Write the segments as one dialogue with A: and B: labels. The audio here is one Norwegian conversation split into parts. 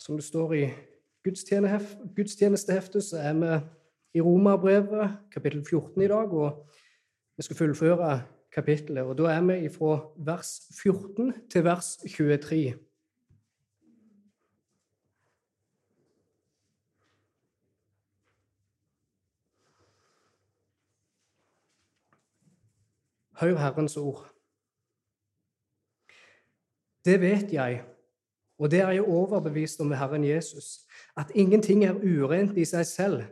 A: Som det står i gudstjenesteheftet, så er vi i Romerbrevet, kapittel 14 i dag, og vi skal fullføre kapittelet. Og da er vi fra vers 14 til vers 23. Hør Herrens ord. Det vet jeg, og det er jeg overbevist om ved Herren Jesus, at ingenting er urent i seg selv.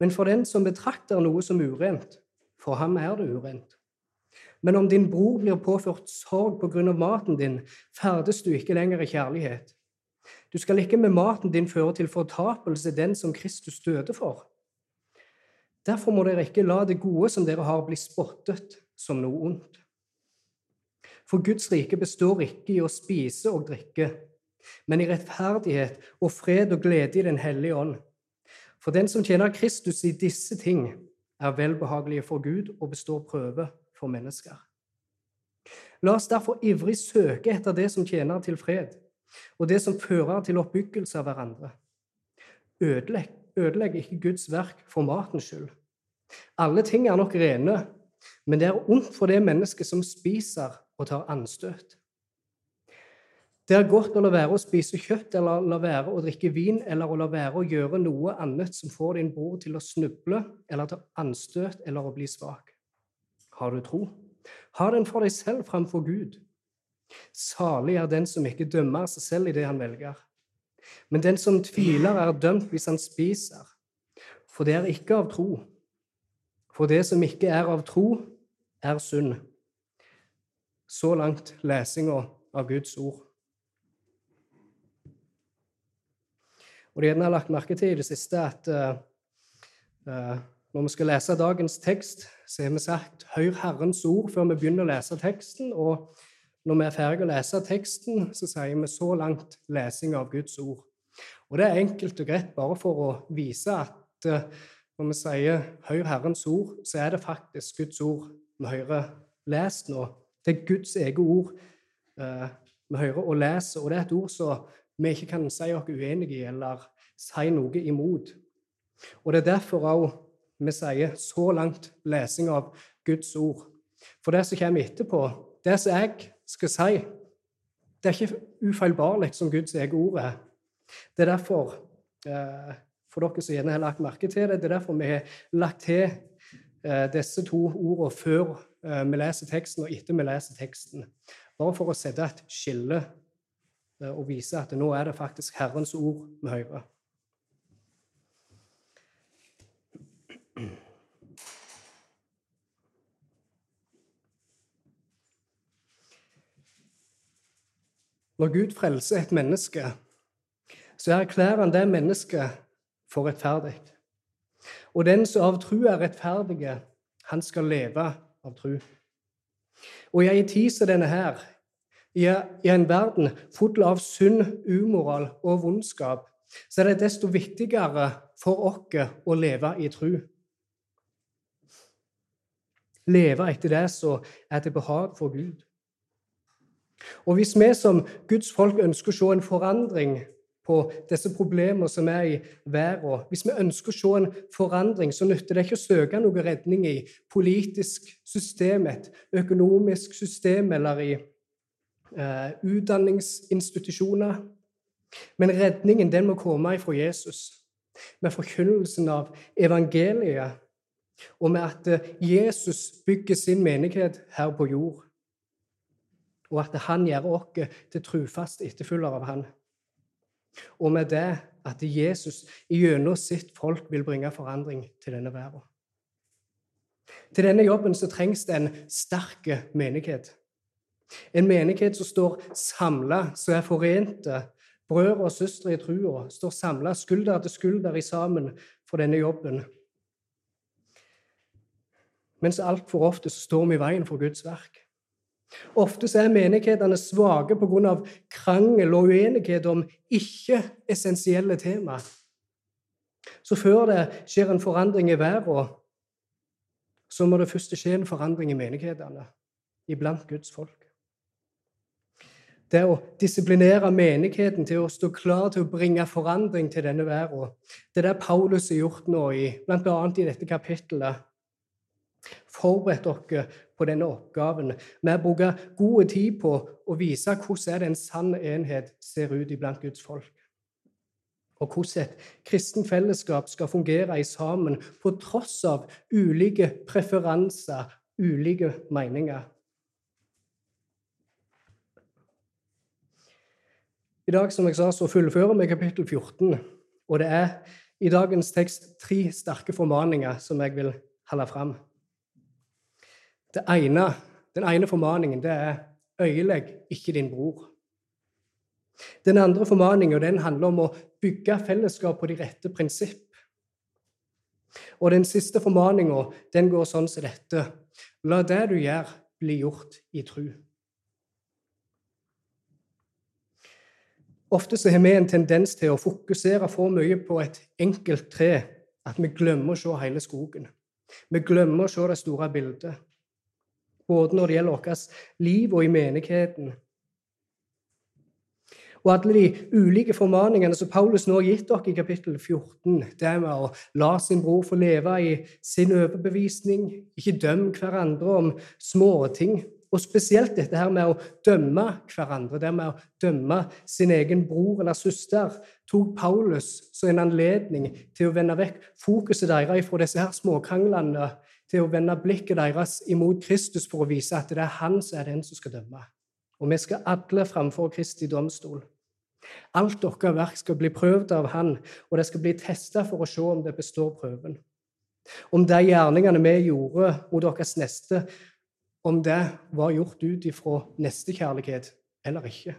A: Men for den som betrakter noe som urent, for ham er det urent. Men om din bror blir påført sorg på grunn av maten din, ferdes du ikke lenger i kjærlighet. Du skal ikke med maten din føre til fortapelse den som Kristus døde for. Derfor må dere ikke la det gode som dere har, bli spottet som noe ondt. For Guds rike består ikke i å spise og drikke, men i rettferdighet og fred og glede i Den hellige ånd. For den som tjener Kristus i disse ting, er velbehagelige for Gud og består prøve for mennesker. La oss derfor ivrig søke etter det som tjener til fred, og det som fører til oppbyggelse av hverandre. Ødelegg, ødelegg ikke Guds verk for matens skyld. Alle ting er nok rene, men det er ondt for det mennesket som spiser og tar anstøt. Det er godt å la være å spise kjøtt eller la være å drikke vin eller å la være å gjøre noe annet som får din bror til å snuble eller ta anstøt eller å bli svak. Har du tro? Ha den for deg selv framfor Gud. Salig er den som ikke dømmer seg selv i det han velger. Men den som tviler, er dømt hvis han spiser. For det er ikke av tro. For det som ikke er av tro, er synd. Så langt lesinga av Guds ord. Og det har lagt merke til i det siste at uh, når vi skal lese dagens tekst, så har vi sagt 'Hør Herrens ord' før vi begynner å lese teksten. Og når vi er ferdige å lese teksten, så sier vi 'så langt lesing av Guds ord'. Og det er enkelt og greit bare for å vise at uh, når vi sier 'Hør Herrens ord', så er det faktisk Guds ord vi hører lest nå. Det er Guds eget ord vi hører og leser, og det er et ord som vi ikke kan si oss uenige i eller si noe imot. Og Det er derfor òg vi sier så langt lesing av Guds ord. For det som kommer etterpå, det som jeg skal si, det er ikke ufeilbarlig som Guds eget ord er. Det er derfor, eh, for dere som gjerne har lagt merke til det, det er derfor vi har lagt til Eh, disse to ordene før eh, vi leser teksten, og etter vi leser teksten. Bare for å sette et skille og vise at nå er det faktisk Herrens ord vi hører. Når Gud frelser et menneske, så erklærer han det mennesket for rettferdig. Og den som av tru er rettferdige, han skal leve av tru. Og i ei tid som denne her, i en verden full av synd, umoral og vondskap, så er det desto viktigere for oss å leve i tru. Leve etter det som er til behag for Gud. Og hvis vi som Guds folk ønsker å se en forandring på disse problemene som er i verden. Hvis vi ønsker å se en forandring, så nytter det ikke å søke noe redning i politisk system, økonomisk system eller i utdanningsinstitusjoner. Men redningen den må komme ifra Jesus, med forkynnelsen av evangeliet, og med at eh, Jesus bygger sin menighet her på jord, og at han gjør oss til trufaste etterfølgere av han. Og med det at Jesus gjennom sitt folk vil bringe forandring til denne verden. Til denne jobben så trengs det en sterk menighet. En menighet som står samla, som er forente. Brødre og søstre i trua står samla skulder til skulder i sammen for denne jobben. Mens altfor ofte så står vi i veien for Guds verk. Ofte er menighetene svake pga. krangel og uenighet om ikke-essensielle tema. Så før det skjer en forandring i verden, så må det først skje en forandring i menighetene, iblant Guds folk. Det å disiplinere menigheten til å stå klar til å bringe forandring til denne verden. Det er det Paulus har gjort nå, i, bl.a. i dette kapittelet. Forberedt dere på denne oppgaven Vi har brukt god tid på å vise hvordan en sann enhet ser ut iblant Guds folk. Og hvordan et kristen fellesskap skal fungere i sammen på tross av ulike preferanser, ulike meninger. I dag som jeg sa, så fullfører vi kapittel 14. Og det er i dagens tekst tre sterke formaninger som jeg vil holde fram. Den ene formaningen det er 'øyelegg ikke din bror'. Den andre formaningen den handler om å bygge fellesskap på de rette prinsipp. Og den siste formaninga går sånn som dette. La det du gjør, bli gjort i tru. Ofte så har vi en tendens til å fokusere for mye på et enkelt tre at vi glemmer å se hele skogen. Vi glemmer å se det store bildet, både når det gjelder vårt liv og i menigheten. Og alle de ulike formaningene som Paulus nå har gitt dere i kapittel 14, det er med å la sin bror få leve i sin overbevisning, ikke dømme hverandre om småting, og spesielt dette her med å dømme hverandre, det med å dømme sin egen bror eller søster, tok Paulus som en anledning til å vende vekk fokuset deres fra disse her småkranglene til å vende blikket deres imot Kristus for å vise at det er han som er den som skal dømme. Og vi skal alle framfor Kristi domstol. Alt deres verk skal bli prøvd av Han, og det skal bli testa for å se om det består prøven. Om de gjerningene vi gjorde mot deres neste, om det var gjort ut ifra nestekjærlighet eller ikke.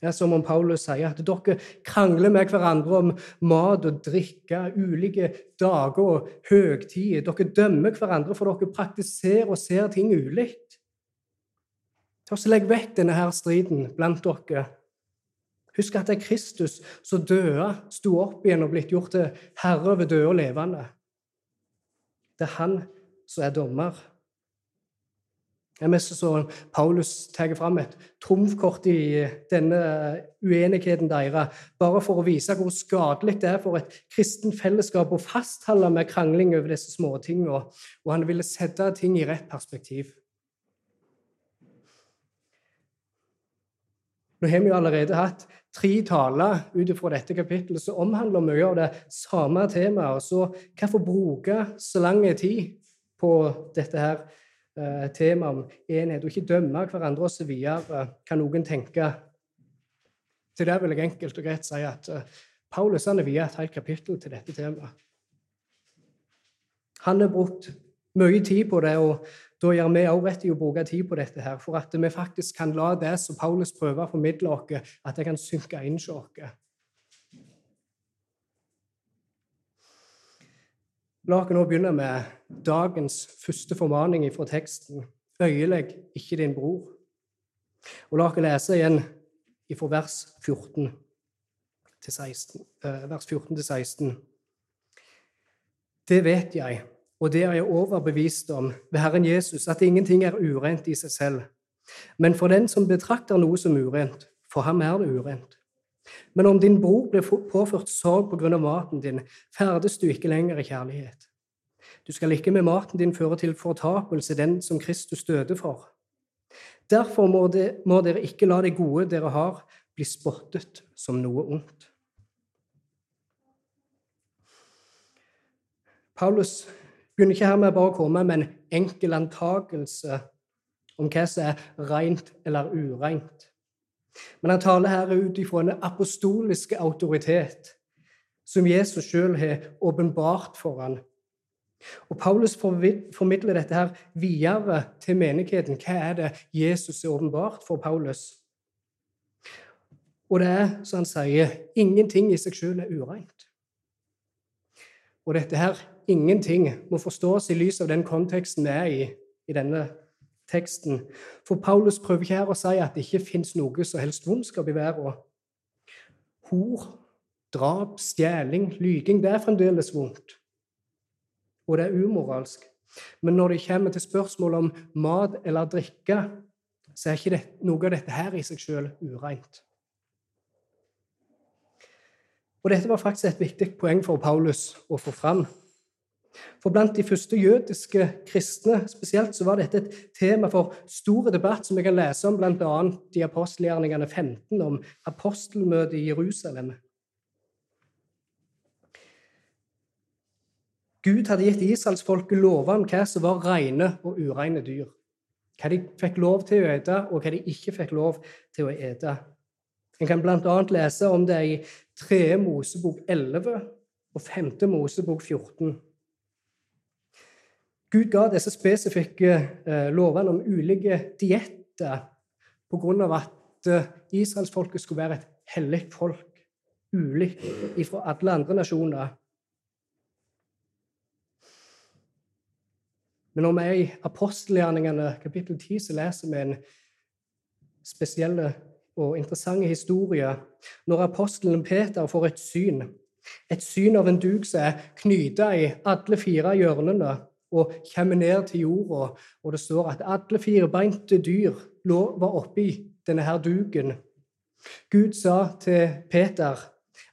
A: Det er som om Paulus sier at dere krangler med hverandre om mat og drikke, ulike dager og høgtider. Dere dømmer hverandre for dere praktiserer og ser ting ulikt. Ta så Legg vekk denne her striden blant dere. Husk at det er Kristus som døde, sto opp igjen og blitt gjort til herre over døde og levende. Det er han som er dommer. Jeg mest så Paulus tar fram et trumfkort i denne uenigheten deres, bare for å vise hvor skadelig det er for et kristen fellesskap å fastholde med krangling over disse småtingene, og han ville sette ting i rett perspektiv. Nå har vi jo allerede hatt tre taler ut fra dette kapittelet som omhandler mye av det samme temaet. Så hvorfor bruke så lang tid på dette her eh, temaet om enhet, og ikke dømme hverandre osv., kan noen tenke. Til det vil jeg enkelt og greit si at eh, Paulus han er viet et helt kapittel til dette temaet. Han har brukt mye tid på det, og da gjør vi òg rett i å bruke tid på dette her, for at vi faktisk kan la det som Paulus prøver å formidle oss, at det kan synke inn hos oss. La oss nå begynne med dagens første formaning fra teksten. Øyelegg ikke din bror. Og La oss lese igjen fra vers 14 til 16. Eh, vers 14 til 16. Det vet jeg og det er jeg overbevist om ved Herren Jesus, at ingenting er urent i seg selv. Men for den som betrakter noe som urent, for ham er det urent. Men om din bror blir påført sorg på grunn av maten din, ferdes du ikke lenger i kjærlighet. Du skal ikke med maten din føre til fortapelse den som Kristus døde for. Derfor må, det, må dere ikke la det gode dere har, bli spottet som noe ondt. Paulus begynner ikke hermed bare komme med en enkel antakelse om hva som er rent eller ureint. Men han taler her ut ifra en apostoliske autoritet som Jesus sjøl har åpenbart for han. Og Paulus formidler dette her videre til menigheten. Hva er det Jesus er åpenbart for Paulus? Og det er, som han sier, ingenting i seg sjøl er ureint. Og dette her ingenting må forstås i lys av den konteksten vi er i i denne teksten. For Paulus prøver ikke her å si at det ikke fins noe som helst vondskap i verden. Hor, drap, stjeling, lyging det er fremdeles vondt. Og det er umoralsk. Men når det kommer til spørsmål om mat eller drikke, så er ikke det, noe av dette her i seg sjøl ureint. Og dette var faktisk et viktig poeng for Paulus å få fram. For blant de første jødiske kristne spesielt så var dette et tema for stor debatt, som vi kan lese om bl.a. i apostelgjerningene 15, om apostelmøtet i Jerusalem. Gud hadde gitt israelsfolket lover om hva som var rene og ureine dyr. Hva de fikk lov til å ete, og hva de ikke fikk lov til å ete. En kan bl.a. lese om det i 3. Mosebok 11 og 5. Mosebok 14. Gud ga disse spesifikke eh, lovene om ulike dietter pga. at eh, israelsfolket skulle være et hellig folk, ulikt fra alle andre nasjoner. Men når vi er i apostelgjerningene kapittel 10, så leser vi en spesiell og interessant historie når apostelen Peter får et syn. Et syn av en duk som er knyta i alle fire hjørnene og kommer ned til jorda. Og det står at alle firbeinte dyr var oppi denne her duken. Gud sa til Peter,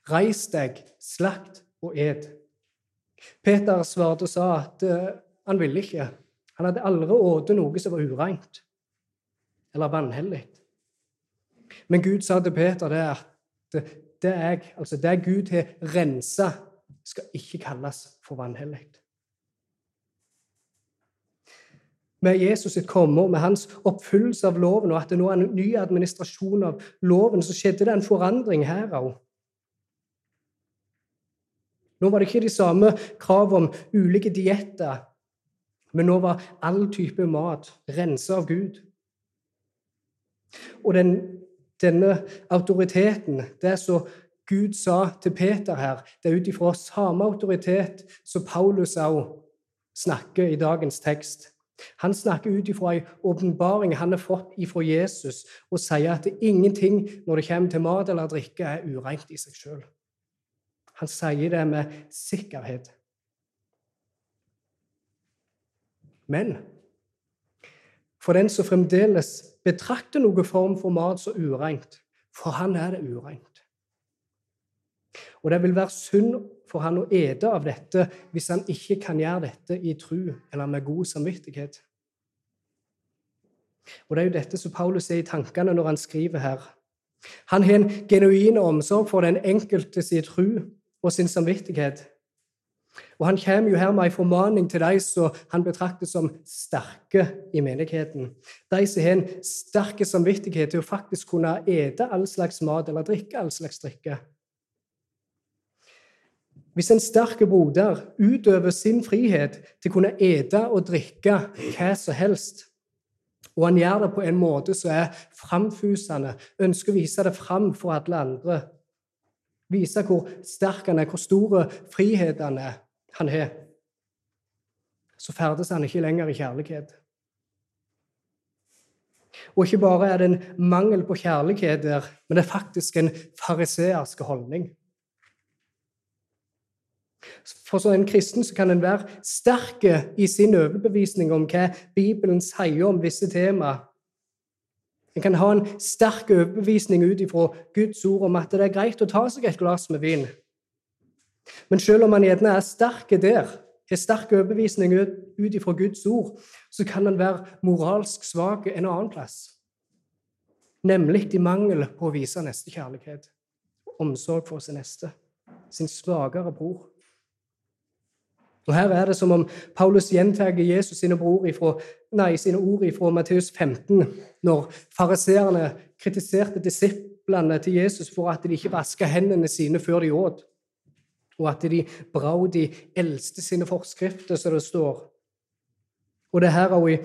A: 'Reis deg, slakt og ed'. Peter svarte og sa at uh, han ville ikke. Han hadde aldri spist noe som var ureint eller vanhellig. Men Gud sa til Peter det at det, jeg, altså det Gud har rensa, skal ikke kalles for vanhellig. Med Jesus sitt komme og med hans oppfyllelse av loven, og at det nå er en ny administrasjon av loven, så skjedde det en forandring her òg. Nå var det ikke de samme krav om ulike dietter, men nå var all type mat rensa av Gud. Og den, denne autoriteten, det som Gud sa til Peter her, det er ut ifra samme autoritet som Paulus òg snakker i dagens tekst. Han snakker ut ifra en åpenbaring han har fått ifra Jesus, og sier at ingenting når det kommer til mat eller drikke, er ureint i seg sjøl. Han sier det med sikkerhet. Men for den som fremdeles betrakter noen form for mat så ureint, for han er det ureint. Og det vil være synd for han å ete av dette hvis han ikke kan gjøre dette i tru eller med god samvittighet. Og Det er jo dette som Paulus er i tankene når han skriver her. Han har en genuin omsorg for den enkelte sin tru og sin samvittighet. Og Han kommer jo her med en formaning til de som han betrakter som sterke i menigheten. De som har en sterk samvittighet til å faktisk kunne ete all slags mat eller drikke all slags drikke. Hvis en sterk broder utøver sin frihet til å kunne ete og drikke hva som helst, og han gjør det på en måte som er framfusende, ønsker å vise det fram for alle andre, vise hvor sterk han er, hvor store frihet han, han har, så ferdes han ikke lenger i kjærlighet. Og ikke bare er det en mangel på kjærlighet der, men det er faktisk en fariseersk holdning. For som en kristen så kan en være sterk i sin overbevisning om hva Bibelen sier om visse temaer. En kan ha en sterk overbevisning ut ifra Guds ord om at det er greit å ta seg et glass med vin. Men selv om man gjerne er sterk der, har sterk overbevisning ut ifra Guds ord, så kan en være moralsk svak en annen plass. Nemlig i mangel på å vise nestekjærlighet, omsorg for sin neste, sin svakere bror. Og Her er det som om Paulus gjentar Jesus sine, ifra, nei, sine ord fra Matteus 15, når fariseerne kritiserte disiplene til Jesus for at de ikke vaska hendene sine før de åt, og at de brau de eldste sine forskrifter, som det står. Og det her også i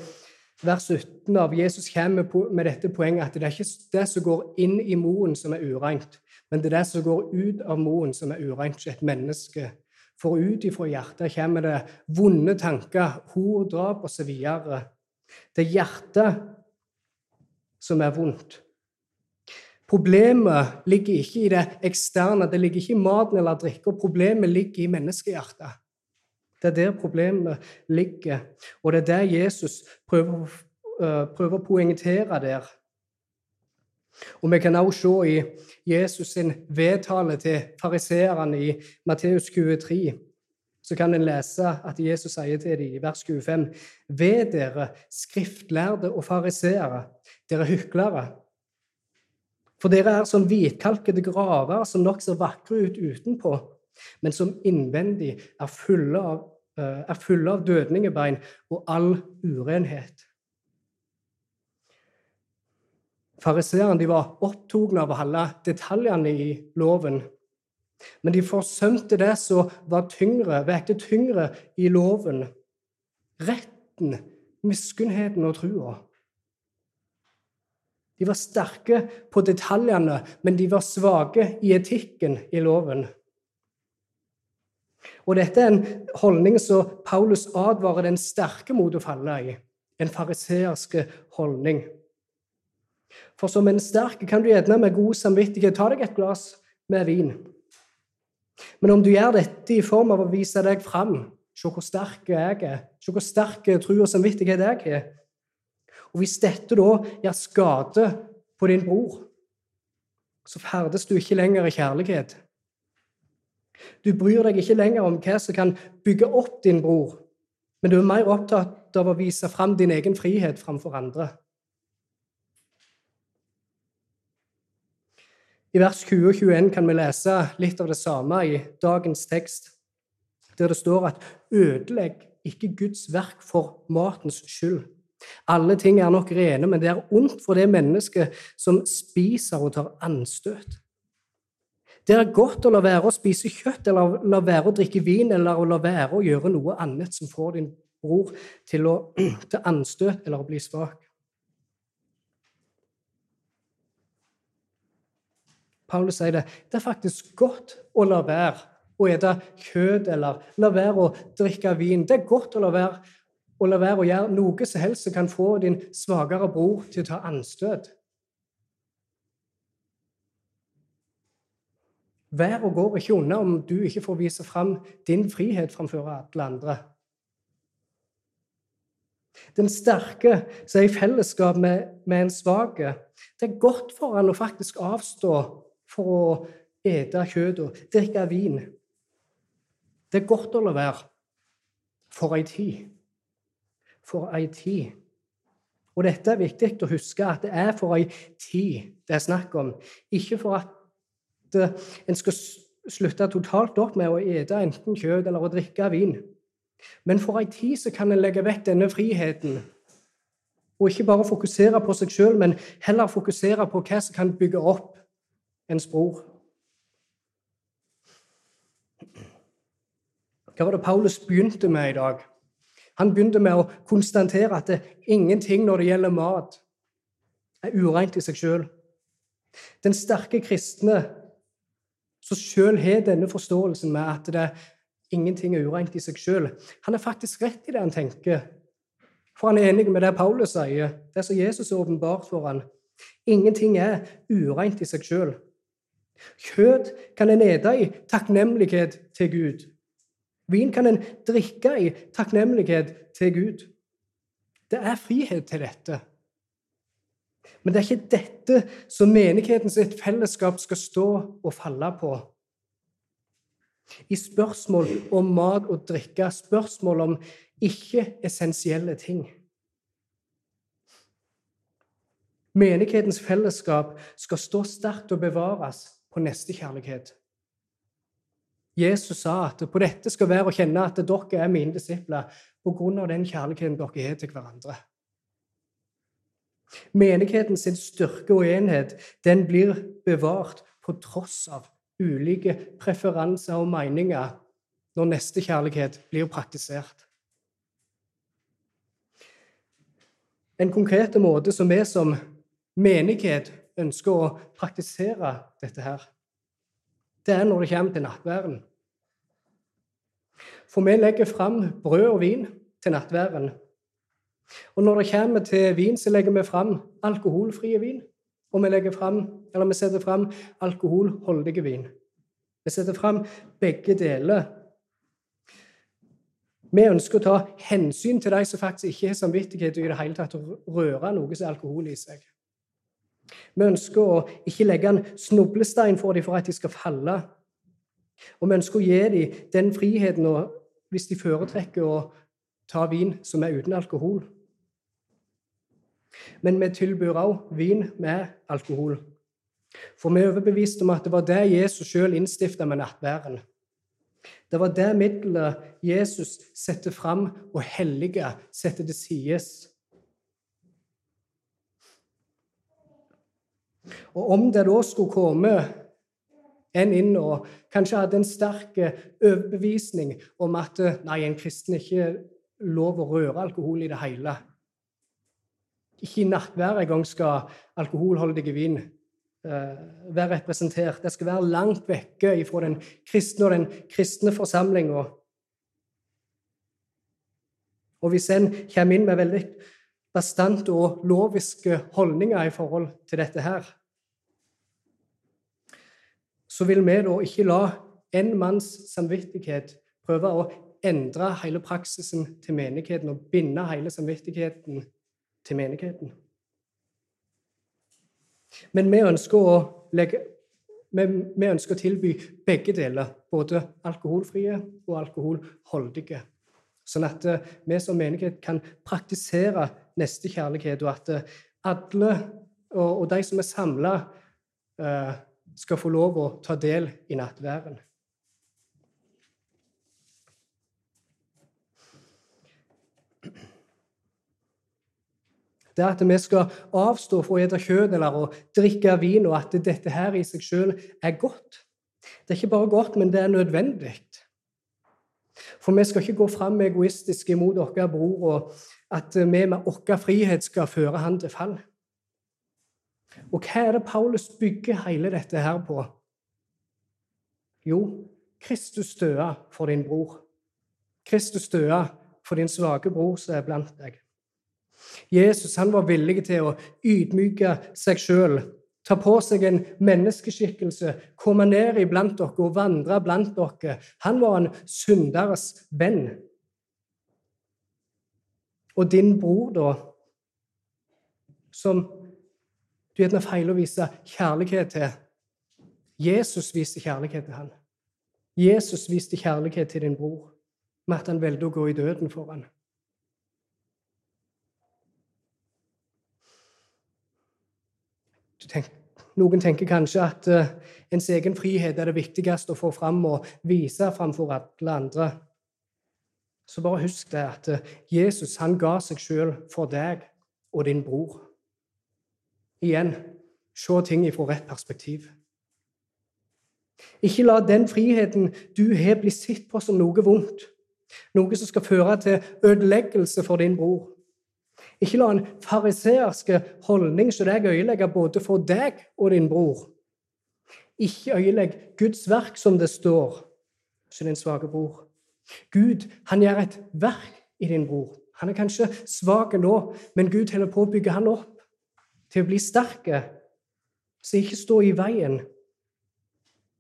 A: vers 17 av Jesus kommer med dette poenget at det er ikke det som går inn i moen, som er ureint, men det er det som går ut av moen, som er ureint hos et menneske for ut ifra hjertet kommer det vonde tanker, hor, drap osv. Det er hjertet som er vondt. Problemet ligger ikke i det eksterne, det ligger ikke i maten eller drikka. Problemet ligger i menneskehjertet. Det er der problemet ligger, og det er der Jesus prøver, uh, prøver å poengtere der. Og Vi kan også se i Jesus sin vedtale til fariseerne i Matteus 23 så kan en lese at Jesus sier til dem i vers 25.: Ved dere skriftlærde og fariseere, dere hyklere. For dere er som hvitkalkede graver som nok ser vakre ut utenpå, men som innvendig er fulle av, eh, er fulle av dødningebein og all urenhet. Fariseerne var opptatt av holde detaljene i loven men de forsømte det som var tyngre, vekte tyngre i loven. Retten, miskunnheten og trua. De var sterke på detaljene, men de var svake i etikken i loven. Og Dette er en holdning som Paulus advarer den sterke mot å falle i. En fariseerske holdning. For som en sterk kan du gjerne med god samvittighet ta deg et glass med vin. Men om du gjør dette i form av å vise deg fram, se hvor sterk jeg er, se hvor sterk tro og samvittighet jeg har Og hvis dette da gjør skade på din bror, så ferdes du ikke lenger i kjærlighet. Du bryr deg ikke lenger om hva som kan bygge opp din bror, men du er mer opptatt av å vise fram din egen frihet framfor andre. I vers 20 og 21 kan vi lese litt av det samme i dagens tekst, der det står at 'ødelegg ikke Guds verk for matens skyld'. Alle ting er nok rene, men det er ondt for det mennesket som spiser og tar anstøt. Det er godt å la være å spise kjøtt, eller la være å drikke vin, eller å la være å gjøre noe annet som får din bror til å ta anstøt eller å bli svak. Paulus sier det. Det er faktisk godt å la være å spise kjøtt eller la være å drikke vin. Det er godt å la være å, la være å gjøre noe som helst som kan få din svakere bror til å ta anstøt. Vær og går ikke unna om du ikke får vise fram din frihet framfor alle andre. Den sterke som er i fellesskap med, med en svak. Det er godt for han å faktisk avstå for å ete kjøtt og drikke vin. Det er godt å la være for ei tid. For ei tid. Og dette er viktig å huske, at det er for ei tid det er snakk om. Ikke for at eh, en skal slutte totalt opp med å ete enten kjøtt eller å drikke vin. Men for ei tid så kan en legge vekk denne friheten. Og ikke bare fokusere på seg sjøl, men heller fokusere på hva som kan bygge opp ens bror. Hva var det Paulus begynte med i dag? Han begynte med å konstatere at ingenting når det gjelder mat, er ureint i seg sjøl. Den sterke kristne som sjøl har denne forståelsen med at det ingenting er ureint i seg sjøl, han er faktisk rett i det han tenker. For han er enig med det Paulus sier, det som Jesus er åpenbart for han. Ingenting er ureint i seg sjøl. Kjøtt kan en ete i takknemlighet til Gud. Vin kan en drikke i takknemlighet til Gud. Det er frihet til dette. Men det er ikke dette som menighetens fellesskap skal stå og falle på. I spørsmål om mat og drikke, spørsmål om ikke-essensielle ting. Menighetens fellesskap skal stå sterkt og bevares på nestekjærlighet. Jesus sa at på dette skal være å kjenne at dere er mine disipler på grunn av den kjærligheten dere har til hverandre. Menigheten sin styrke og enhet den blir bevart på tross av ulike preferanser og meninger når nestekjærlighet blir praktisert. En konkret måte som vi som menighet ønsker å praktisere dette her, det er når det kommer til nattværen. For vi legger fram brød og vin til nattværen. Og når det kommer til vin, så legger vi fram alkoholfrie vin. Og vi, frem, eller vi setter fram alkoholholdige vin. Vi setter fram begge deler. Vi ønsker å ta hensyn til de som faktisk ikke har samvittighet i det hele tatt røre noe som er alkohol i seg. Vi ønsker å ikke legge en snublestein for dem for at de skal falle. Og vi ønsker å gi dem den friheten hvis de foretrekker å ta vin som er uten alkohol. Men vi tilbyr også vin med alkohol. For vi er overbevist om at det var det Jesus sjøl innstifta med nattværen. Det var det middelet Jesus setter fram og hellige setter til sides. Og om det da skulle komme en inn og kanskje hadde en sterk overbevisning om at nei, en kristen ikke lov å røre alkohol i det hele Ikke i nattvær engang skal alkoholholdig vin Eh, være representert. Det skal være langt vekke fra den kristne og den kristne forsamlinga. Og hvis en kommer inn med veldig bastante og loviske holdninger i forhold til dette her, så vil vi da ikke la en manns samvittighet prøve å endre hele praksisen til menigheten og binde hele samvittigheten til menigheten. Men vi ønsker å, legge, vi ønsker å tilby begge deler, både alkoholfrie og alkoholholdige. Sånn at vi som menighet kan praktisere nestekjærlighet, og at eh, alle og, de som er samla, eh, skal få lov å ta del i nattværen. Det at vi skal avstå fra å spise kjøtt eller å drikke vin, og at dette her i seg sjøl er godt. Det er ikke bare godt, men det er nødvendig. For vi skal ikke gå fram egoistisk imot vår bror, og at vi med vår frihet skal føre han til fall. Og hva er det Paulus bygger hele dette her på? Jo, Kristus døde for din bror. Kristus døde for din svake bror som er blant deg. Jesus han var villig til å ydmyke seg sjøl, ta på seg en menneskeskikkelse, komme ned iblant dere og vandre blant dere. Han var en synderes venn. Og din bror, da, som du gjerne feiler å vise kjærlighet til Jesus viste kjærlighet til han. Jesus viste kjærlighet til din bror med at han valgte å gå i døden for han. Tenker, noen tenker kanskje at uh, ens egen frihet er det viktigste å få fram og vise framfor alle andre. Så bare husk det at uh, Jesus han ga seg sjøl for deg og din bror. Igjen se ting fra rett perspektiv. Ikke la den friheten du har, bli sett på som noe vondt, noe som skal føre til ødeleggelse for din bror. Ikke la en fariseerske holdning så deg øyelegge både for deg og din bror. Ikke øyelegg Guds verk, som det står, som din svake bror. Gud han gjør et verk i din bror. Han er kanskje svak nå, men Gud holder på å bygge han opp til å bli sterk, så ikke stå i veien.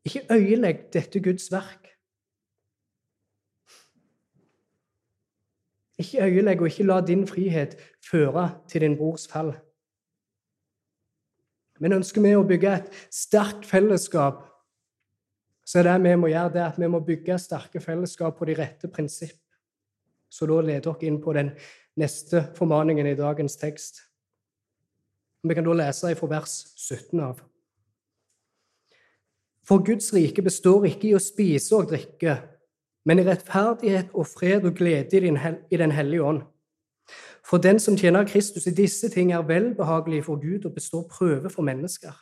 A: Ikke øyelegg dette Guds verk. Ikke øyelegg og ikke la din frihet føre til din brors fall. Men ønsker vi å bygge et sterkt fellesskap, så er det vi må gjøre, det at vi må bygge sterke fellesskap på de rette prinsipp. Så da leder dere inn på den neste formaningen i dagens tekst. Vi kan da lese fra vers 17 av. For Guds rike består ikke i å spise og drikke, men i rettferdighet og fred og glede i Den hellige ånd. For den som tjener Kristus i disse ting, er velbehagelig for Gud og består prøve for mennesker.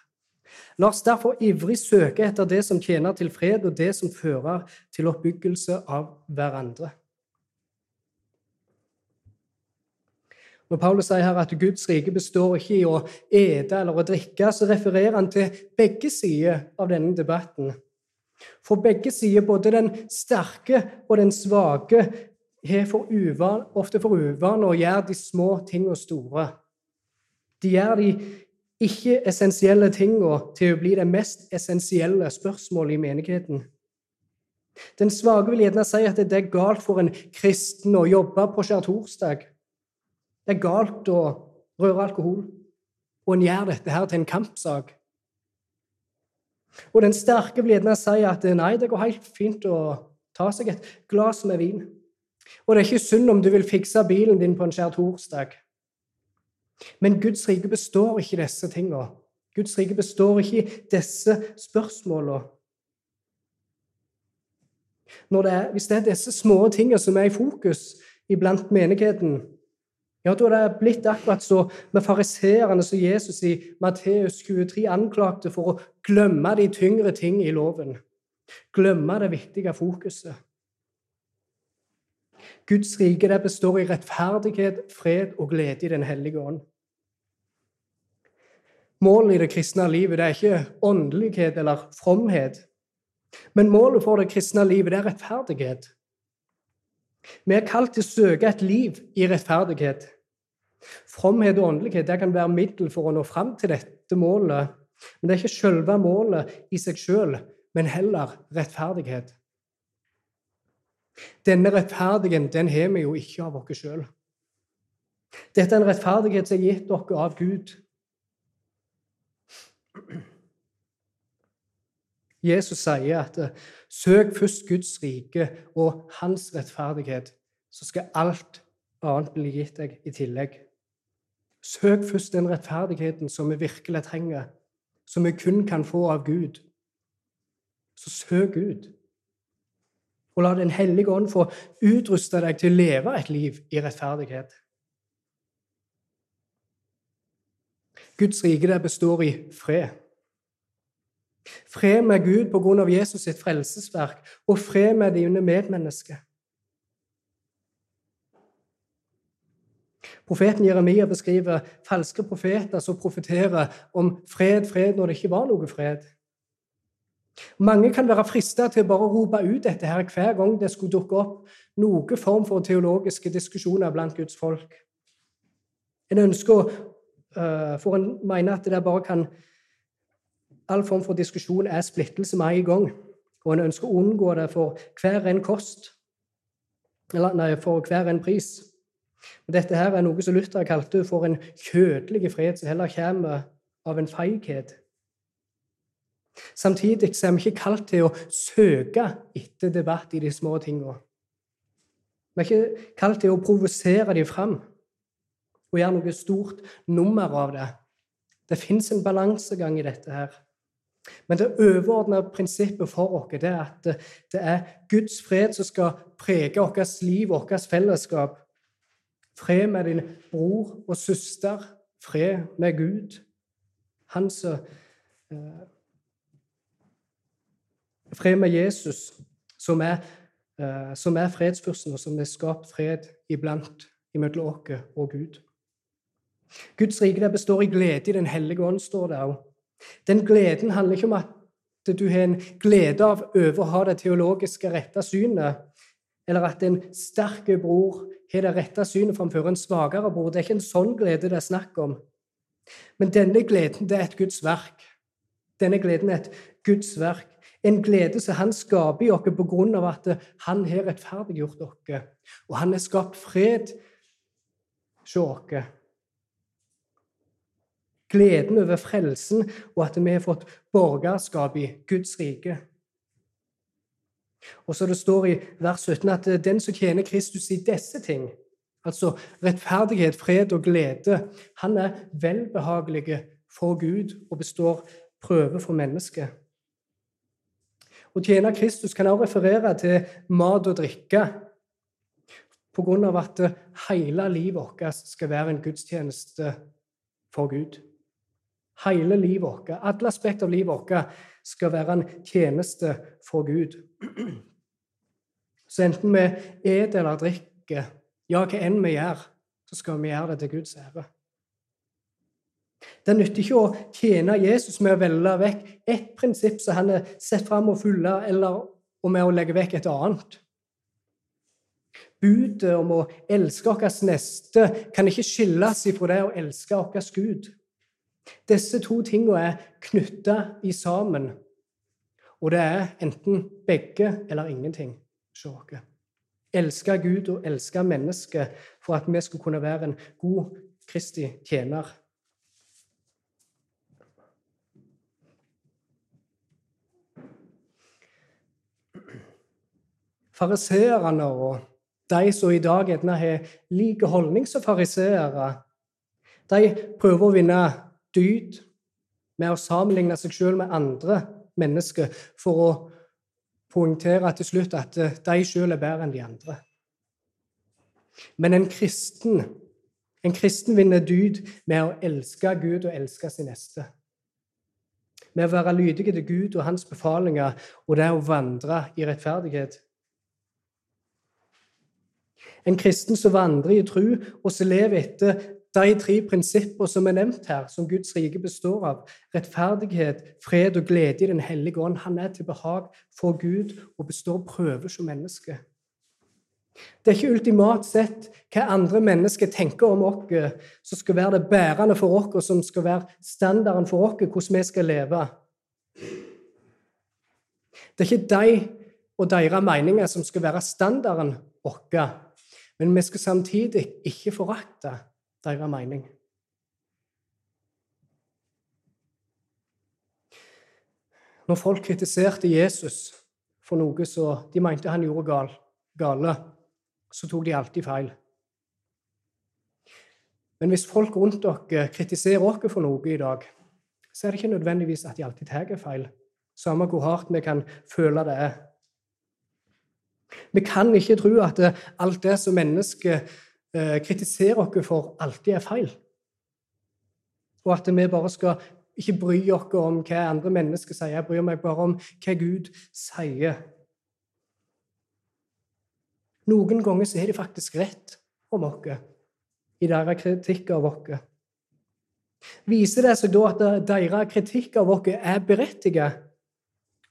A: La oss derfor ivrig søke etter det som tjener til fred, og det som fører til oppbyggelse av hverandre. Når Paulus sier her at Guds rike består ikke i å ete eller å drikke, så refererer han til begge sider av denne debatten. For begge sider, både den sterke og den svake, har for uvan, ofte for uvane å gjøre de små tingene store. De gjør de ikke-essensielle tinga til å bli det mest essensielle spørsmålet i menigheten. Den svake vil gjerne si at det er galt for en kristen å jobbe på skjærtorsdag. Det er galt å røre alkohol. Og en gjør dette her til en kampsak. Og den sterke vil gjerne si at nei, det går helt fint å ta seg et glass med vin. Og det er ikke synd om du vil fikse bilen din på en skjærtorsdag. Men Guds rike består ikke i disse tingene. Guds rike består ikke i disse er, hvis det er disse små tingene som er i fokus iblant menigheten, ja, da er det blitt akkurat så med fariseerne som Jesus i Matteus 23 anklagte for å glemme de tyngre ting i loven. Glemme det viktige fokuset. Guds rike det består i rettferdighet, fred og glede i Den hellige ånd. Målet i det kristne livet det er ikke åndelighet eller fromhet. Men målet for det kristne livet det er rettferdighet. Vi er kalt til å søke et liv i rettferdighet. Fromhet og åndelighet det kan være middel for å nå fram til dette målet. Men det er ikke selve målet i seg sjøl, men heller rettferdighet. Denne rettferdigheten den har vi jo ikke av oss sjøl. Dette er en rettferdighet som er gitt dere av Gud. Jesus sier at eh, søk først Guds rike og hans rettferdighet, så skal alt annet bli gitt deg i tillegg. Søk først den rettferdigheten som vi virkelig trenger, som vi kun kan få av Gud. Så søk Gud. Og la Den hellige ånd få utruste deg til å leve et liv i rettferdighet. Guds rike består i fred. Fred med Gud på grunn av Jesus sitt frelsesverk, og fred med dine medmennesker. Profeten Jeremia beskriver falske profeter som profeterer om fred, fred, når det ikke var noe fred. Mange kan være frista til å bare rope ut dette her hver gang det skulle dukke opp noen form for teologiske diskusjoner blant Guds folk. En ønsker, uh, for en mener at det bare kan All form for diskusjon er splittelse med en gang, og en ønsker å unngå det for hver en kost. Eller nei, for hver en pris. Og dette her er noe som Luther kalte for en kjødelig fred som heller kommer av en feighet. Samtidig er vi ikke kalt til å søke etter debatt i de små tingene. Vi er ikke kalt til å provosere dem fram og gjøre noe stort nummer av det. Det fins en balansegang i dette her. Men det overordna prinsippet for oss er at det er Guds fred som skal prege vårt liv og vårt fellesskap. Fred med din bror og søster. Fred med Gud. Han som eh, Fred med Jesus, som er, eh, som er fredsfyrsten, og som har skapt fred iblant imellom oss og Gud. Guds rike består i glede i Den hellige ånd, står det òg. Den gleden handler ikke om at du har en glede av over å ha det teologiske rette synet, eller at en sterk bror har det rette synet framfor en svakere bror. Det er ikke en sånn glede det er snakk om. Men denne gleden det er et Guds verk. Denne gleden er et Guds verk. En glede som han skaper i oss av at han har rettferdiggjort oss. Og han har skapt fred hos oss gleden over frelsen og at vi har fått borgerskap i Guds rike. Og så det står i vers 17 at den som tjener Kristus i disse ting, altså rettferdighet, fred og glede, han er velbehagelig for Gud og består prøve for mennesket. Å tjene Kristus kan også referere til mat og drikke, av at hele livet vårt skal være en gudstjeneste for Gud. Hele livet vårt, alle aspekter av livet vårt, skal være en tjeneste for Gud. Så enten vi et eller drikker, ja, hva enn vi gjør, så skal vi gjøre det til Guds ære. Det nytter ikke å tjene Jesus med å velge vekk ett prinsipp som han har sett fram og følge, eller med å legge vekk et annet. Budet om å elske vår neste kan ikke skilles ifra det å elske vår Gud. Disse to tingene er knytta sammen. og det er enten begge eller ingenting hos oss. Elske Gud og elske mennesket for at vi skulle kunne være en god Kristi tjener. Fariseerne og de som i dag har like holdning som fariseere, de prøver å vinne dyd med å sammenligne seg selv med andre mennesker for å poengtere til slutt at de selv er bedre enn de andre. Men en kristen, en kristen vinner dyd med å elske Gud og elske sin neste. Med å være lydige til Gud og hans befalinger og det å vandre i rettferdighet. En kristen som vandrer i tru og som lever etter de tre prinsipper som er nevnt her, som Guds rike består av, rettferdighet, fred og glede i Den hellige ånd, han er til behag for Gud og består prøver som menneske. Det er ikke ultimat sett hva andre mennesker tenker om oss, som skal være det bærende for oss, og som skal være standarden for oss, hvordan vi skal leve. Det er ikke de og deres meninger som skal være standarden vår, men vi skal samtidig ikke forakte deres mening. Når folk kritiserte Jesus for noe så de mente han gjorde gal, gale, så tok de alltid feil. Men hvis folk rundt dere kritiserer oss for noe i dag, så er det ikke nødvendigvis at de alltid tar feil, samme hvor hardt vi kan føle det er. Vi kan ikke tro at alt det som mennesker Eh, kritisere oss for, alltid er feil. Og at vi bare skal ikke bry oss om hva andre mennesker sier. Jeg bryr meg bare om hva Gud sier. Noen ganger så er de faktisk rett om oss i deres kritikk av oss. Viser det seg da at deres kritikk av oss er berettiget,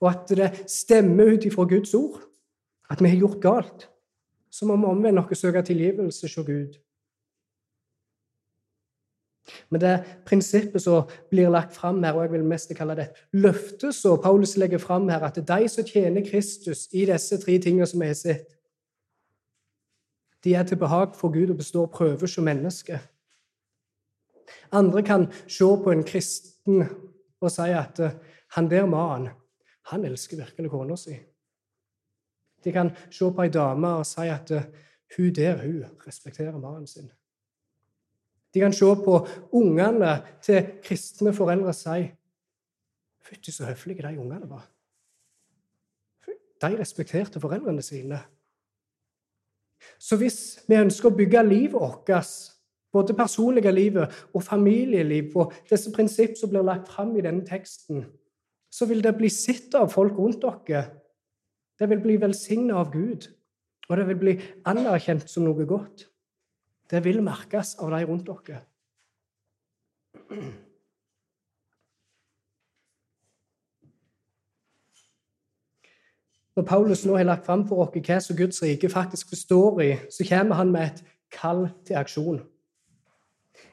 A: og at det stemmer ut ifra Guds ord, at vi har gjort galt? Så må vi omvende oss og søke tilgivelse hos Gud. Men det prinsippet som blir lagt fram her, og jeg vil mest kalle det løftet som Paulus legger fram her, at det er de som tjener Kristus i disse tre tingene som vi har sett, de er til behag for Gud og består prøver som mennesker. Andre kan se på en kristen og si at han der mannen, han elsker virkelig kona si. De kan se på ei dame og si at eh, hun der hun respekterer mannen sin. De kan se på ungene til kristne foreldre og si Fytti, så høflige de ungene var. De respekterte foreldrene sine. Så hvis vi ønsker å bygge livet vårt, både personlige livet og familieliv, på disse prinsipp som blir lagt fram i denne teksten, så vil det bli sett av folk rundt dere det vil bli velsigna av Gud, og det vil bli anerkjent som noe godt. Det vil merkes av de rundt dere. Når Paulus nå har lagt fram for oss hva som Guds rike faktisk består i, så kommer han med et kall til aksjon.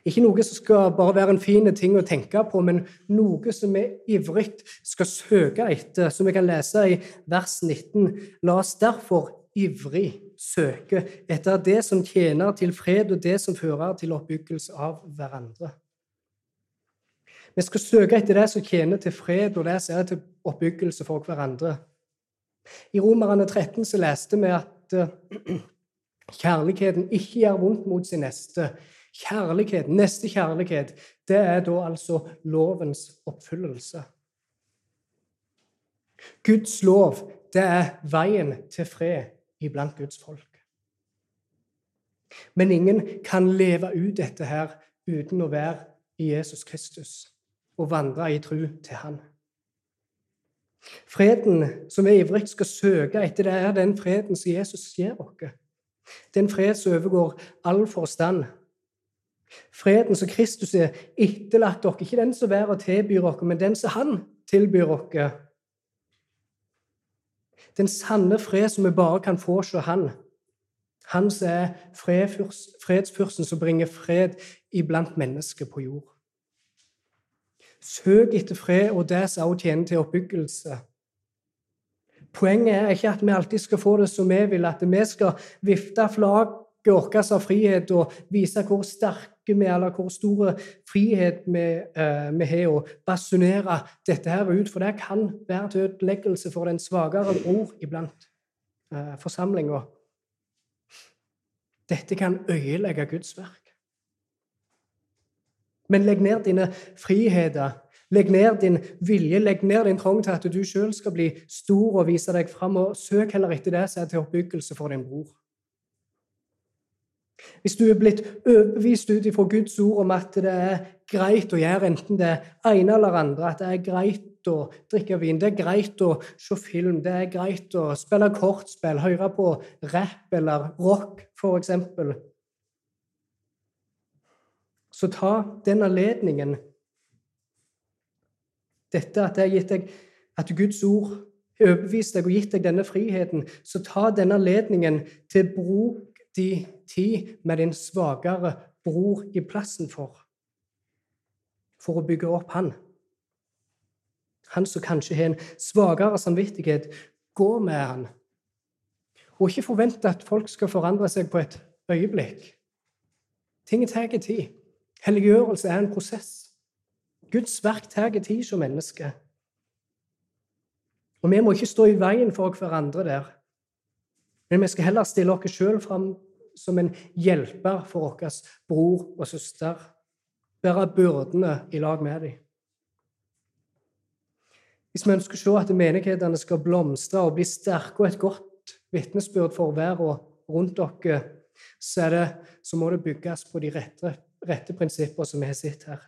A: Ikke noe som skal bare være en fin ting å tenke på, men noe som vi ivrig skal søke etter, som vi kan lese i vers 19. La oss derfor ivrig søke etter det som tjener til fred, og det som fører til oppbyggelse av hverandre. Vi skal søke etter det som tjener til fred, og det som er til oppbyggelse for hverandre. I Romerne 13 så leste vi at eh, kjærligheten ikke gjør vondt mot sin neste. Kjærlighet, neste kjærlighet, det er da altså lovens oppfyllelse. Guds lov, det er veien til fred iblant Guds folk. Men ingen kan leve ut dette her uten å være i Jesus Kristus og vandre i tru til Han. Freden som vi ivrig skal søke etter, det er den freden som Jesus gir oss. Den fred som overgår all forstand, Freden som Kristus er etterlatt dere, ikke den som verden tilbyr dere, men den som Han tilbyr dere. Den sanne fred som vi bare kan få hos Han. Han som er fredsfyrsten som bringer fred iblant mennesker på jord. Søk etter fred og det som også tjener til oppbyggelse. Poenget er ikke at vi alltid skal få det som vi vil, at vi skal vifte flagget vårt av frihet og vise hvor sterke vi er, eller hvor stor frihet vi, uh, har, og basunere dette her ut. For det kan være til ødeleggelse for den svakere bror iblant uh, forsamlinga. Dette kan øyelegge Guds verk. Men legg ned dine friheter. Legg ned din vilje, legg ned din trang til at du sjøl skal bli stor og vise deg fram. Og søk heller etter det som er til oppbyggelse for din bror. Hvis du er blitt overbevist ut ifra Guds ord om at det er greit å gjøre enten det ene eller andre, at det er greit å drikke vin, det er greit å se film, det er greit å spille kortspill, høre på rap eller rock, f.eks. Så ta den anledningen Dette at jeg har gitt deg at Guds ord har overbevist deg og gitt deg denne friheten, så ta denne anledningen til bruk tid med din svakere bror i plassen for. For å bygge opp han. Han som kanskje har en svakere samvittighet. Gå med han. Og ikke forvente at folk skal forandre seg på et øyeblikk. Ting tar tid. Helliggjørelse er en prosess. Guds verk tar tid som menneske. Og vi må ikke stå i veien for hverandre der. Men vi skal heller stille oss sjøl fram som en hjelper for vår bror og søster. Bære byrdene i lag med dem. Hvis vi ønsker å se at menighetene skal blomstre og bli sterke og et godt vitnesbyrd for og rundt dere, så, det, så må det bygges på de rette rette prinsipper som vi har sett her.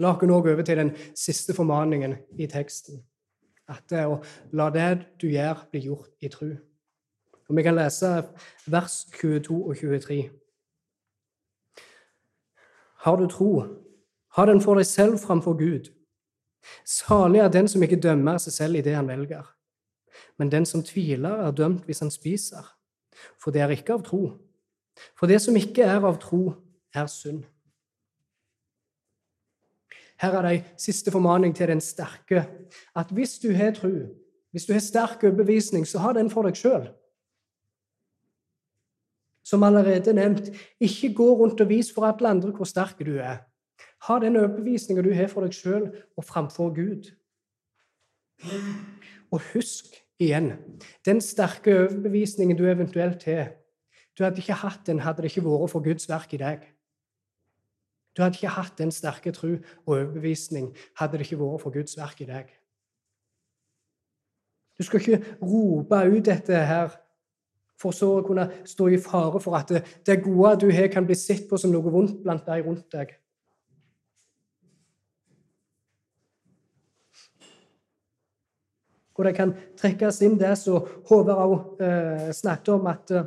A: La oss nå gå over til den siste formaningen i teksten. At det å la det du gjør, bli gjort i tru. Og Vi kan lese vers 22 og 23. Har du tro, ha den for deg selv framfor Gud. Salig er den som ikke dømmer seg selv i det han velger. Men den som tviler, er dømt hvis han spiser. For det er ikke av tro. For det som ikke er av tro, er synd. Her er det en siste formaning til den sterke. At hvis du har tro, hvis du har sterk overbevisning, så ha den for deg sjøl. Som allerede nevnt, ikke gå rundt og vis for alle andre hvor sterk du er. Ha den overbevisninga du har for deg sjøl og framfor Gud. Og husk igjen den sterke overbevisningen du eventuelt har, du hadde ikke hatt den hadde det ikke vært for Guds verk i deg. Du hadde ikke hatt den sterke tro og overbevisning hadde det ikke vært for Guds verk i deg. Du skal ikke rope ut dette her for så å kunne stå i fare for at det, det gode du har, kan bli sett på som noe vondt blant de rundt deg. Og det kan trekkes inn det som Håvard òg eh, snakket om, at eh,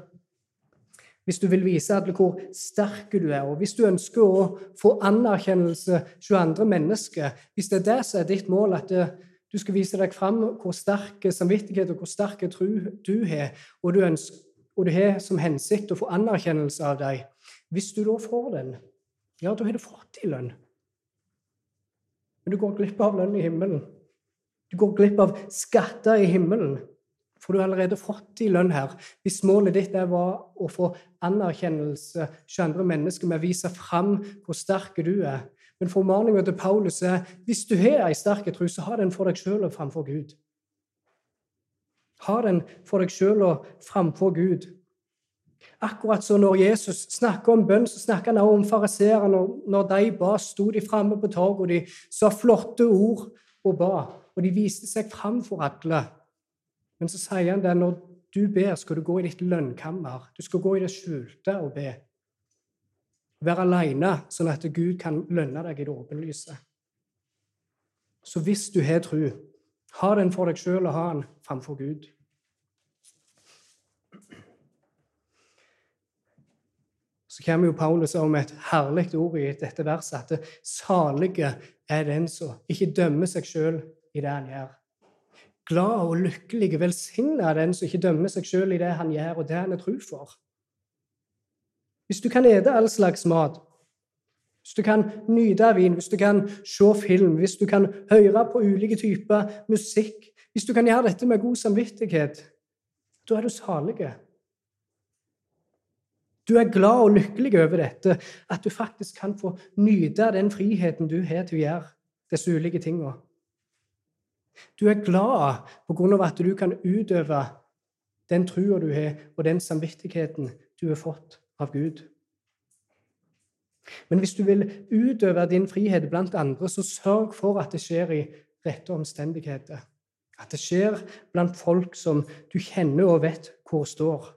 A: hvis du vil vise alle hvor sterk du er, og hvis du ønsker å få anerkjennelse hos andre mennesker, hvis det er det som er ditt mål, at eh, du skal vise deg fram hvor sterk samvittighet og hvor sterk tro du har, og du, ønsker, og du har som hensikt å få anerkjennelse av dem Hvis du da får den, ja, da har du fått i lønn. Men du går glipp av lønn i himmelen. Du går glipp av skatter i himmelen. For du har allerede fått i lønn her. Hvis målet ditt var å få anerkjennelse hos andre mennesker med å vise fram hvor sterk du er. Men formaninga til Paulus er hvis du har ei sterk tro, så ha den for deg sjøl og framfor Gud. Ha den for deg sjøl og framfor Gud. Akkurat som når Jesus snakker om bønn, så snakker han også om fariseerne. Når de ba, sto de framme på torget, og de sa flotte ord og ba. Og de viste seg fram for alle. Men så sier han det når du ber, skal du gå i ditt lønnkammer. Du skal gå i det skjulte og be. Være aleine, sånn at Gud kan lønne deg i det åpenlyse. Så hvis du har tro, ha den for deg sjøl og ha den framfor Gud. Så kommer jo Paulus om et herlig ord i dette verset, at salige er den som ikke dømmer seg sjøl i det han gjør glad og lykkelig, velsigna den som ikke dømmer seg sjøl i det han gjør, og det han er tro for. Hvis du kan ete all slags mat, hvis du kan nyte av vin, hvis du kan se film, hvis du kan høre på ulike typer musikk, Hvis du kan gjøre dette med god samvittighet, da er du salig. Du er glad og lykkelig over dette, at du faktisk kan få nyte av den friheten du har til å gjøre disse ulike tingene. Du er glad på grunn av at du kan utøve den trua du har, og den samvittigheten du har fått av Gud. Men hvis du vil utøve din frihet blant andre, så sørg for at det skjer i rette omstendigheter. At det skjer blant folk som du kjenner og vet hvor står.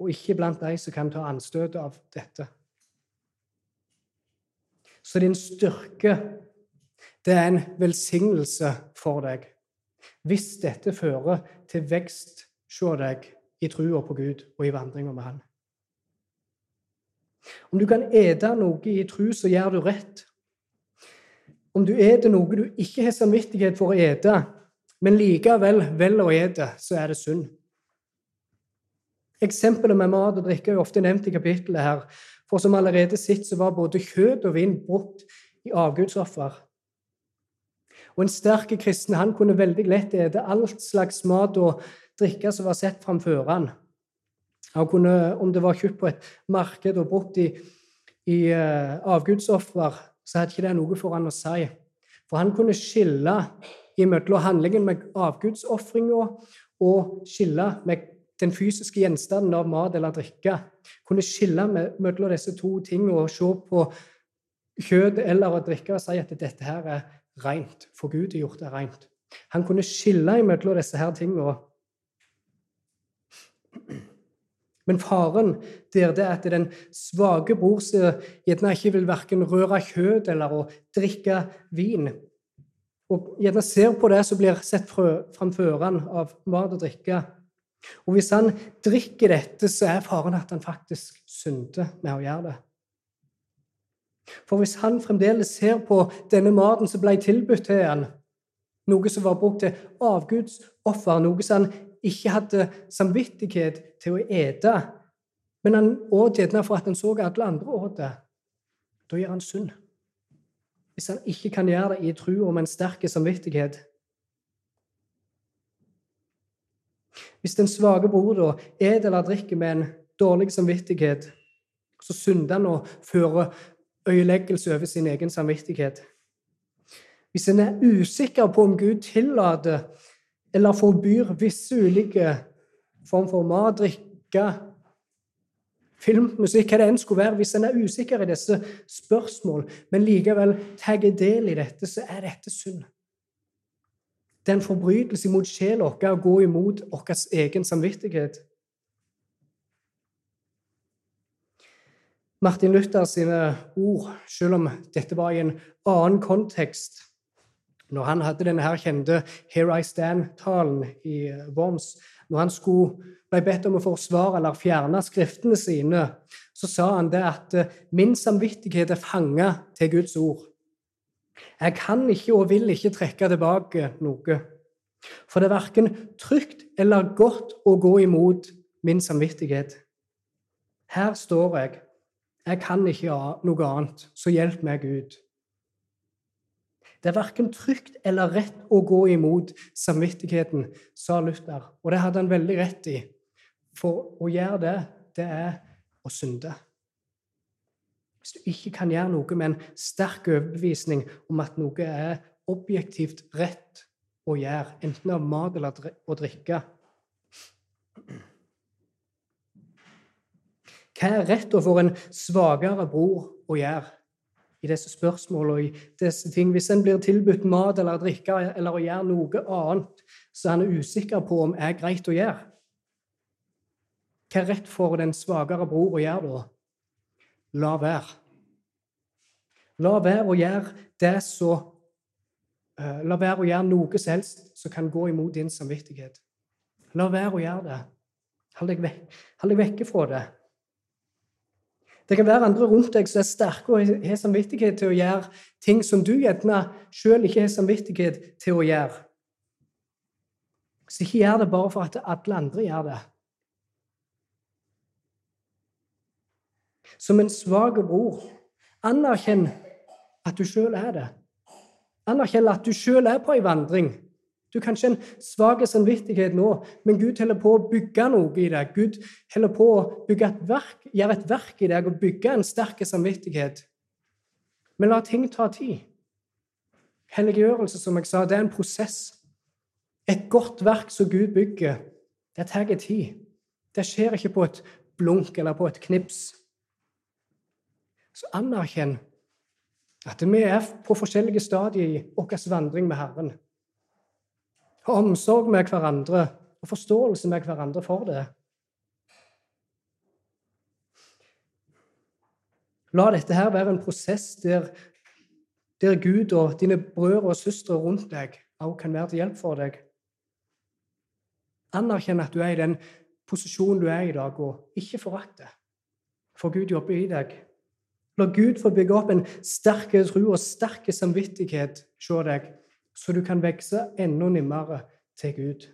A: Og ikke blant de som kan ta anstøt av dette. Så din styrke, det er en velsignelse for deg. Hvis dette fører til vekst hos deg i trua på Gud og i vandringa med Han. Om du kan ete noe i tru, så gjør du rett. Om du eter noe du ikke har samvittighet for å ete, men likevel velger å ete, så er det synd. Eksempelet med mat og drikke er ofte nevnt i kapittelet her. For som allerede sitt så var både kjøtt og vin brukt i avgudsoffer. Og en sterk kristen han kunne veldig lett ete alt slags mat og drikke som var sett framfor han. Han kunne, om det var kjøpt på et marked og brukt i, i uh, avgudsoffer, så hadde ikke det noe for han å si. For han kunne skille imellom handlingen med avgudsofringa og skille med den fysiske gjenstanden av mat eller drikke. Kunne skille mellom disse to tingene og se på kjøtt eller å drikke og si at dette her er rent, for Gud har gjort det rent. Han kunne skille mellom disse her tingene. Men faren der det er at den svake bror som gjerne ikke vil verken røre kjøtt eller å drikke vin, og gjerne ser på det som blir sett framfor han av mat og drikke. Og hvis han drikker dette, så er faren at han faktisk synder med å gjøre det. For hvis han fremdeles ser på denne maten som ble tilbudt til han, noe som var brukt til avgudsoffer, noe som han ikke hadde samvittighet til å ete. Men han åt gjerne for at han så alle andre åt det. Da gjør han synd. Hvis han ikke kan gjøre det i tro om en sterk samvittighet. Hvis den svake bror da et eller drikker med en dårlig samvittighet, så synder han og fører øyeleggelse over sin egen samvittighet. Hvis en er usikker på om Gud tillater eller forbyr visse ulike form for mat, drikke, film, musikk, hva det enn skulle være, hvis en er usikker i disse spørsmål, men likevel tar del i dette, så er dette synd. Det er en forbrytelse mot sjela vår å gå imot vår egen samvittighet. Martin Luther sine ord, selv om dette var i en annen kontekst, når han hadde denne her kjente 'Here I Stand'-talen i eh, Worms, når han skulle, ble bedt om å forsvare eller fjerne skriftene sine, så sa han det at eh, 'min samvittighet er fanga til Guds ord'. Jeg kan ikke og vil ikke trekke tilbake noe. For det er verken trygt eller godt å gå imot min samvittighet. Her står jeg. Jeg kan ikke noe annet, så hjelp meg, Gud. Det er verken trygt eller rett å gå imot samvittigheten, sa Luther. Og det hadde han veldig rett i. For å gjøre det, det er å synde. Hvis du ikke kan gjøre noe med en sterk overbevisning om at noe er objektivt rett å gjøre, enten av mat eller å drikke Hva er rett overfor en svakere bror å gjøre? I disse spørsmålene og i disse ting. Hvis en blir tilbudt mat eller drikke eller å gjøre noe annet, så er han usikker på om det er greit å gjøre. Hva er rett for den svakere bror å gjøre da? La være. La være å gjøre det så uh, La være å gjøre noe som helst som kan gå imot din samvittighet. La være å gjøre det. Hold deg, vekk, hold deg vekke fra det. Det kan være andre rundt deg som er sterke og har samvittighet til å gjøre ting som du gjerne sjøl ikke har samvittighet til å gjøre. Så ikke gjør det bare for at alle andre gjør det. Som en svak bror, anerkjenn at du sjøl er det. Anerkjenn at du sjøl er på ei vandring Du er kanskje en svak samvittighet nå, men Gud holder på å bygge noe i deg. Gud holder på å bygge et verk, gjøre et verk i deg og bygge en sterk samvittighet. Men la ting ta tid. Helliggjørelse, som jeg sa, det er en prosess. Et godt verk som Gud bygger, det tar tid. Det skjer ikke på et blunk eller på et knips. Så anerkjenn at vi er på forskjellige stadier i vår vandring med Herren. Ha omsorg med hverandre og forståelse med hverandre for det. La dette her være en prosess der, der Gud og dine brødre og søstre rundt deg også kan være til hjelp for deg. Anerkjenn at du er i den posisjonen du er i i dag, og ikke forakt det. For Gud jobber i deg. La Gud få bygge opp en sterk tro og sterk samvittighet hos deg, så du kan vokse enda nimmere til Gud.